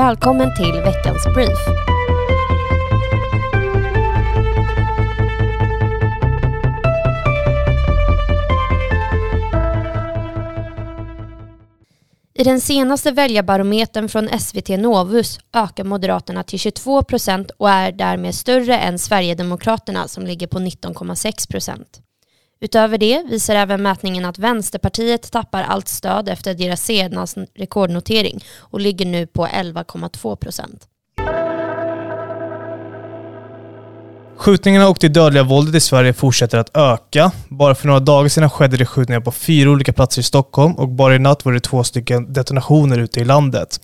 Välkommen till veckans brief. I den senaste väljarbarometern från SVT Novus ökar Moderaterna till 22 procent och är därmed större än Sverigedemokraterna som ligger på 19,6 procent. Utöver det visar även mätningen att Vänsterpartiet tappar allt stöd efter deras senaste rekordnotering och ligger nu på 11,2 procent. Skjutningarna och det dödliga våldet i Sverige fortsätter att öka. Bara för några dagar sedan skedde det skjutningar på fyra olika platser i Stockholm och bara i natt var det två stycken detonationer ute i landet.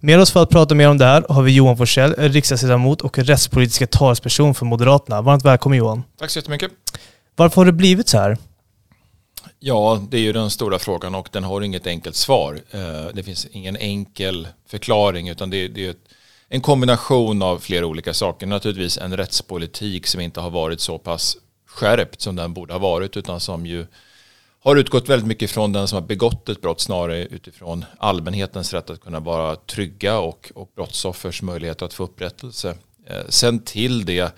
Med oss för att prata mer om det här har vi Johan Forssell, riksdagsledamot och rättspolitiska talesperson för Moderaterna. Varmt välkommen Johan. Tack så jättemycket. Varför har det blivit så här? Ja, det är ju den stora frågan och den har inget enkelt svar. Eh, det finns ingen enkel förklaring utan det är en kombination av flera olika saker. Naturligtvis en rättspolitik som inte har varit så pass skärpt som den borde ha varit utan som ju har utgått väldigt mycket från den som har begått ett brott snarare utifrån allmänhetens rätt att kunna vara trygga och, och brottsoffers möjlighet att få upprättelse. Eh, sen till det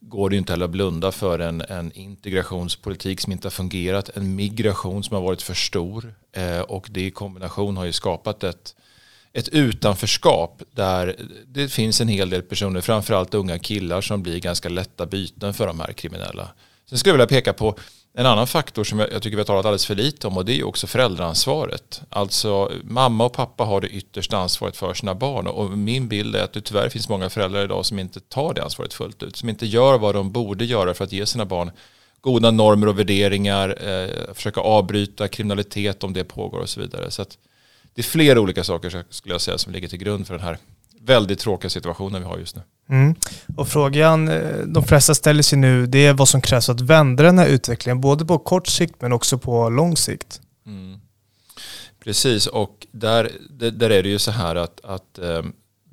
går det inte heller att blunda för en, en integrationspolitik som inte har fungerat, en migration som har varit för stor eh, och det i kombination har ju skapat ett, ett utanförskap där det finns en hel del personer, framförallt unga killar som blir ganska lätta byten för de här kriminella. Sen skulle jag vilja peka på en annan faktor som jag, tycker vi har talat alldeles för lite om och det är också föräldraansvaret. Alltså mamma och pappa har det yttersta ansvaret för sina barn och min bild är att det tyvärr finns många föräldrar idag som inte tar det ansvaret fullt ut. Som inte gör vad de borde göra för att ge sina barn goda normer och värderingar, eh, försöka avbryta kriminalitet om det pågår och så vidare. Så det är flera olika saker skulle jag säga som ligger till grund för den här väldigt tråkiga situationen vi har just nu. Mm. Och frågan eh, de flesta ställer sig nu det är vad som krävs för att vända den här utvecklingen, både på kort sikt men också på lång sikt. Mm. Precis, och där, där är det ju så här att, att eh,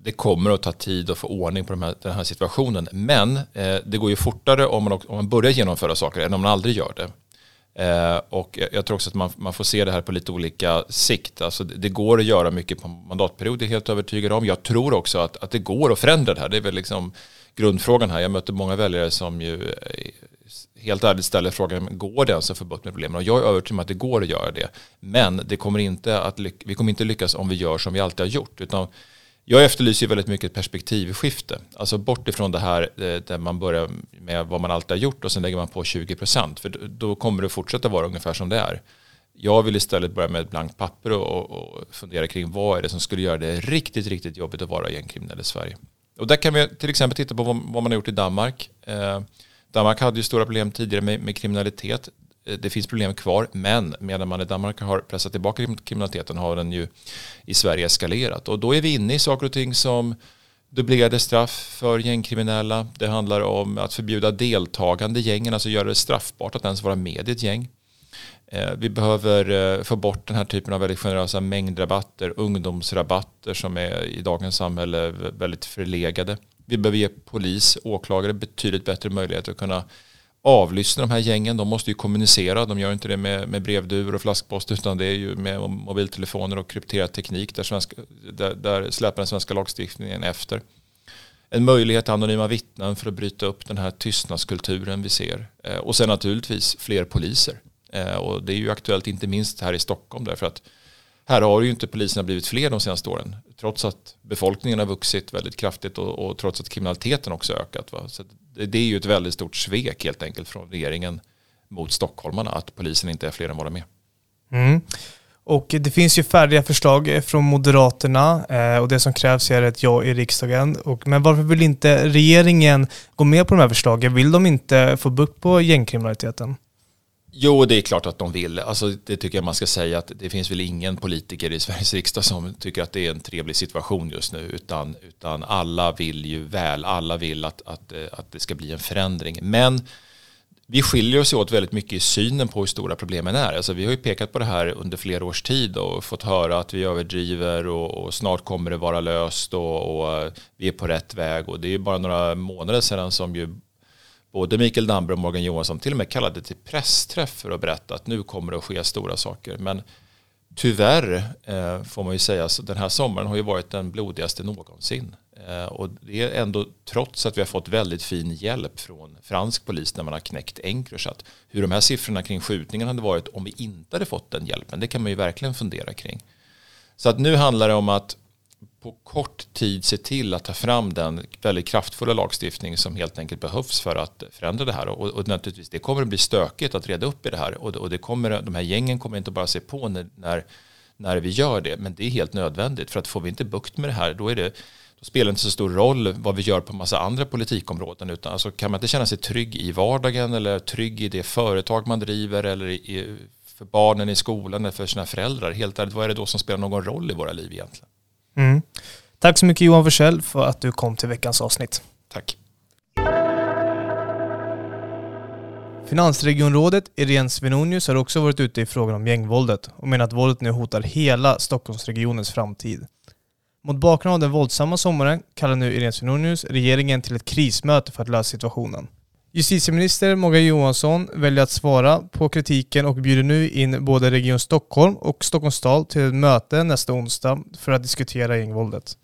det kommer att ta tid att få ordning på de här, den här situationen. Men eh, det går ju fortare om man, om man börjar genomföra saker än om man aldrig gör det. Eh, och jag tror också att man, man får se det här på lite olika sikt. Alltså det, det går att göra mycket på mandatperiod, det är helt övertygad om. Jag tror också att, att det går att förändra det här. Det är väl liksom grundfrågan här. Jag möter många väljare som ju eh, helt ärligt ställer frågan, går det ens att få bukt med problemen? Och jag är övertygad om att det går att göra det. Men det kommer inte att vi kommer inte lyckas om vi gör som vi alltid har gjort. Utan jag efterlyser väldigt mycket ett perspektivskifte. Alltså bort ifrån det här eh, där man börjar med vad man alltid har gjort och sen lägger man på 20 procent. För då kommer det fortsätta vara ungefär som det är. Jag vill istället börja med ett blankt papper och, och fundera kring vad är det som skulle göra det riktigt, riktigt jobbigt att vara gängkriminell i Sverige. Och där kan vi till exempel titta på vad, vad man har gjort i Danmark. Eh, Danmark hade ju stora problem tidigare med, med kriminalitet. Eh, det finns problem kvar, men medan man i Danmark har pressat tillbaka kriminaliteten har den ju i Sverige eskalerat. Och då är vi inne i saker och ting som dubblerade straff för gängkriminella. Det handlar om att förbjuda deltagande i gängen, alltså göra det straffbart att ens vara med i ett gäng. Eh, vi behöver eh, få bort den här typen av väldigt generösa mängdrabatter, ungdomsrabatter som är i dagens samhälle väldigt förlegade. Vi behöver ge polis, åklagare betydligt bättre möjligheter att kunna avlyssna de här gängen. De måste ju kommunicera. De gör inte det med, med brevduvor och flaskpost utan det är ju med mobiltelefoner och krypterad teknik där, svenska, där, där släpar den svenska lagstiftningen efter. En möjlighet till anonyma vittnen för att bryta upp den här tystnadskulturen vi ser. Eh, och sen naturligtvis fler poliser. Eh, och det är ju aktuellt inte minst här i Stockholm därför att här har ju inte poliserna blivit fler de senaste åren. Trots att befolkningen har vuxit väldigt kraftigt och, och trots att kriminaliteten också ökat. Va? Så det, är ju ett väldigt stort svek helt enkelt från regeringen mot stockholmarna att polisen inte är fler än vad de är. Mm. Och det finns ju färdiga förslag eh, från Moderaterna eh, och det som krävs är ett ja i riksdagen. Men varför vill inte regeringen gå med på de här förslagen? Vill de inte få bukt på gängkriminaliteten? Jo, det är klart att de vill. Alltså, det tycker jag man ska säga att det finns väl ingen politiker i Sveriges riksdag som tycker att det är en trevlig situation just nu. Utan, utan alla vill ju väl, alla vill att, att, eh, att det ska bli en förändring. Men vi skiljer oss åt väldigt mycket i synen på hur stora problemen är. Alltså, vi har ju pekat på det här under flera års tid och fått höra att vi överdriver och, och snart kommer det vara löst och, och, eh, vi är på rätt väg. Och det är bara några månader sedan som ju både Mikael Damberg och Morgan Johansson till och med kallade till pressträff för att berätta att nu kommer det att ske stora saker. Men tyvärr eh, får man ju säga så den här sommaren har ju varit den blodigaste någonsin. Eh, och det är ändå trots att vi har fått väldigt fin hjälp från fransk polis när man har knäckt Encrochat. Hur de här siffrorna kring skjutningen hade varit om vi inte hade fått den hjälpen, det kan man ju verkligen fundera kring. Så att nu handlar det om att på kort tid se till att ta fram den väldigt kraftfulla lagstiftning som helt enkelt behövs för att förändra det här. Och, och naturligtvis, det kommer att bli stökigt att reda upp i det här. Och, och det kommer, de här gängen kommer inte bara se på när, när, när vi gör det, men det är helt nödvändigt. För att får vi inte bukt med det här, då, är det, då spelar det inte så stor roll vad vi gör på massa andra politikområden. Utan alltså, kan man inte känna sig trygg i vardagen eller trygg i det företag man driver eller i, för barnen i skolan eller för sina föräldrar. Helt ärligt, vad är det då som spelar någon roll i våra liv egentligen? Mm. Tack så mycket Johan Forsell för att du kom till veckans avsnitt. Tack. Finansregionrådet Irene Svenonius har också varit ute i frågan om gängvåldet och menar att våldet nu hotar hela Stockholmsregionens framtid. Mot bakgrund av den våldsamma sommaren kallar nu Irene Svenonius regeringen till ett krismöte för att lösa situationen. Justitieminister Morgan Johansson väljer att svara på kritiken och bjuder nu in både Region Stockholm och Stockholms stad till ett möte nästa onsdag för att diskutera gängvåldet.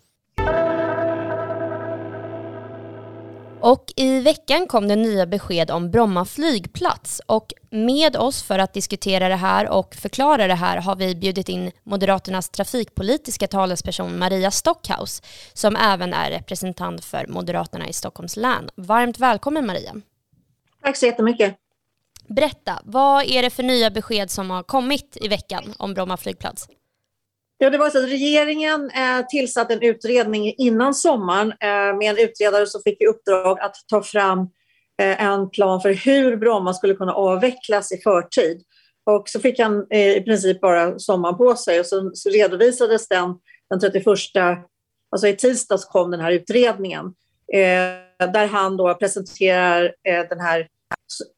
Och i veckan kom det nya besked om Bromma flygplats och med oss för att diskutera det här och förklara det här har vi bjudit in Moderaternas trafikpolitiska talesperson Maria Stockhaus som även är representant för Moderaterna i Stockholms län. Varmt välkommen Maria! Tack så jättemycket! Berätta, vad är det för nya besked som har kommit i veckan om Bromma flygplats? Ja, det var så att regeringen eh, tillsatte en utredning innan sommaren eh, med en utredare som fick i uppdrag att ta fram eh, en plan för hur Bromma skulle kunna avvecklas i förtid. Och så fick han eh, i princip bara sommaren på sig och så, så redovisades den den 31, alltså i tisdags kom den här utredningen eh, där han då presenterar eh, den här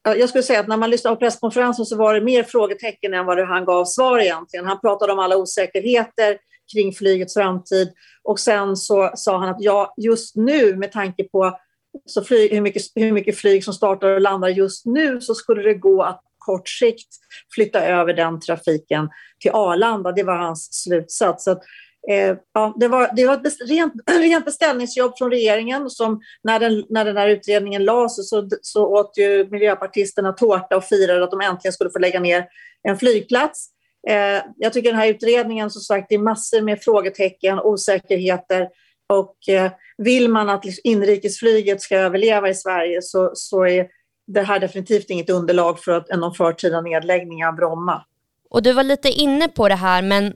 eh, jag skulle säga att när man lyssnade på presskonferensen så var det mer frågetecken än vad han gav svar egentligen. Han pratade om alla osäkerheter kring flygets framtid och sen så sa han att ja, just nu med tanke på så flyg, hur, mycket, hur mycket flyg som startar och landar just nu så skulle det gå att kort sikt flytta över den trafiken till Arlanda. Det var hans slutsats. Så Eh, ja, det, var, det var ett rent, rent beställningsjobb från regeringen. Som när, den, när den här utredningen lades så, så åt ju miljöpartisterna tårta och firade att de äntligen skulle få lägga ner en flygplats. Eh, jag tycker den här utredningen, som sagt, det är massor med frågetecken, osäkerheter. Och eh, vill man att liksom inrikesflyget ska överleva i Sverige så, så är det här definitivt inget underlag för att, någon förtida nedläggning av Bromma. Och du var lite inne på det här, men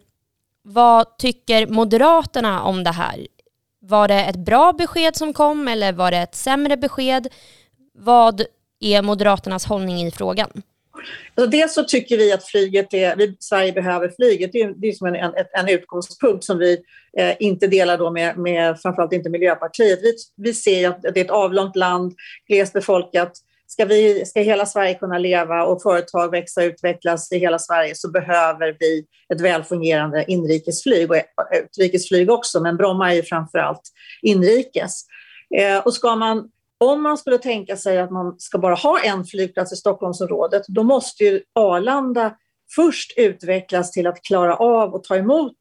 vad tycker Moderaterna om det här? Var det ett bra besked som kom eller var det ett sämre besked? Vad är Moderaternas hållning i frågan? Alltså dels så tycker vi att flyget är, vi, Sverige behöver flyget. Det är, det är som en, en, en utgångspunkt som vi eh, inte delar då med, med framförallt inte Miljöpartiet. Vi, vi ser att det är ett avlångt land, glest befolkat ska, vi, ska hela Sverige kunna leva och företag växa och utvecklas i hela Sverige så behöver vi ett välfungerande inrikesflyg och utrikesflyg också, men Bromma är ju framför allt inrikes. Eh, och ska man, om man skulle tänka sig att man ska bara ha en flygplats i Stockholmsområdet, då måste ju Arlanda först utvecklas till att klara av och ta emot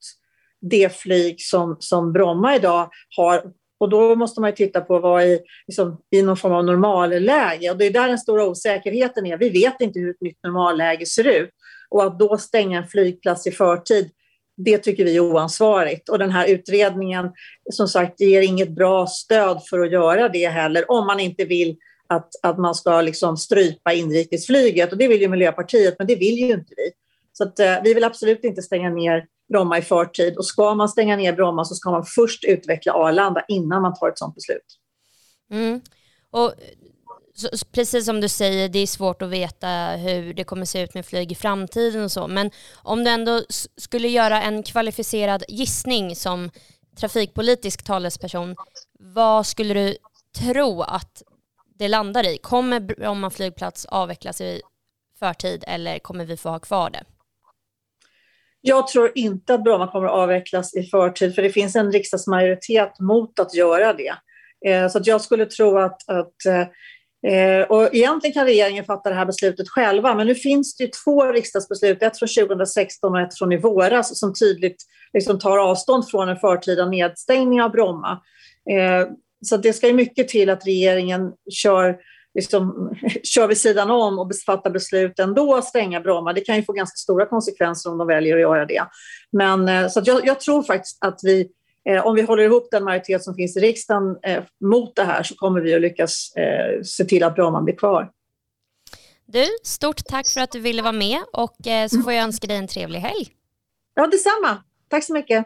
det flyg som, som Bromma idag har och då måste man titta på vad är liksom, i någon form av normalläge. Och det är där den stora osäkerheten är. Vi vet inte hur ett nytt normalläge ser ut. Och att då stänga en flygplats i förtid, det tycker vi är oansvarigt. Och den här utredningen, som sagt, ger inget bra stöd för att göra det heller, om man inte vill att, att man ska liksom strypa inrikesflyget. Och det vill ju Miljöpartiet, men det vill ju inte vi. Så att, eh, vi vill absolut inte stänga ner Bromma i förtid. Och ska man stänga ner Bromma så ska man först utveckla Arlanda innan man tar ett sådant beslut. Mm. Och så, precis som du säger, det är svårt att veta hur det kommer se ut med flyg i framtiden och så. Men om du ändå skulle göra en kvalificerad gissning som trafikpolitisk talesperson, vad skulle du tro att det landar i? Kommer Bromma flygplats avvecklas i förtid eller kommer vi få ha kvar det? Jag tror inte att Bromma kommer att avvecklas i förtid, för det finns en riksdagsmajoritet mot att göra det. Eh, så att jag skulle tro att, att Eh, och egentligen kan regeringen fatta det här beslutet själva, men nu finns det ju två riksdagsbeslut, ett från 2016 och ett från i våras, som tydligt liksom tar avstånd från en förtida nedstängning av Bromma. Eh, så det ska ju mycket till att regeringen kör, liksom, kör vid sidan om och fattar beslut ändå att stänga Bromma. Det kan ju få ganska stora konsekvenser om de väljer att göra det. Men, eh, så jag, jag tror faktiskt att vi Eh, om vi håller ihop den majoritet som finns i riksdagen eh, mot det här så kommer vi att lyckas eh, se till att Bromma blir kvar. Du, stort tack för att du ville vara med och så får jag önska dig en trevlig helg. Ja, detsamma. Tack så mycket.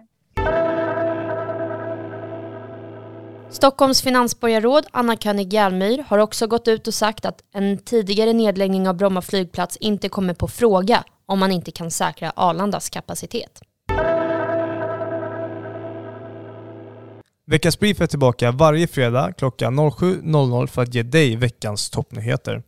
Stockholms finansborgarråd Anna König Järmyr har också gått ut och sagt att en tidigare nedläggning av Bromma flygplats inte kommer på fråga om man inte kan säkra Arlandas kapacitet. Veckans Brief är tillbaka varje fredag klockan 07.00 för att ge dig veckans toppnyheter.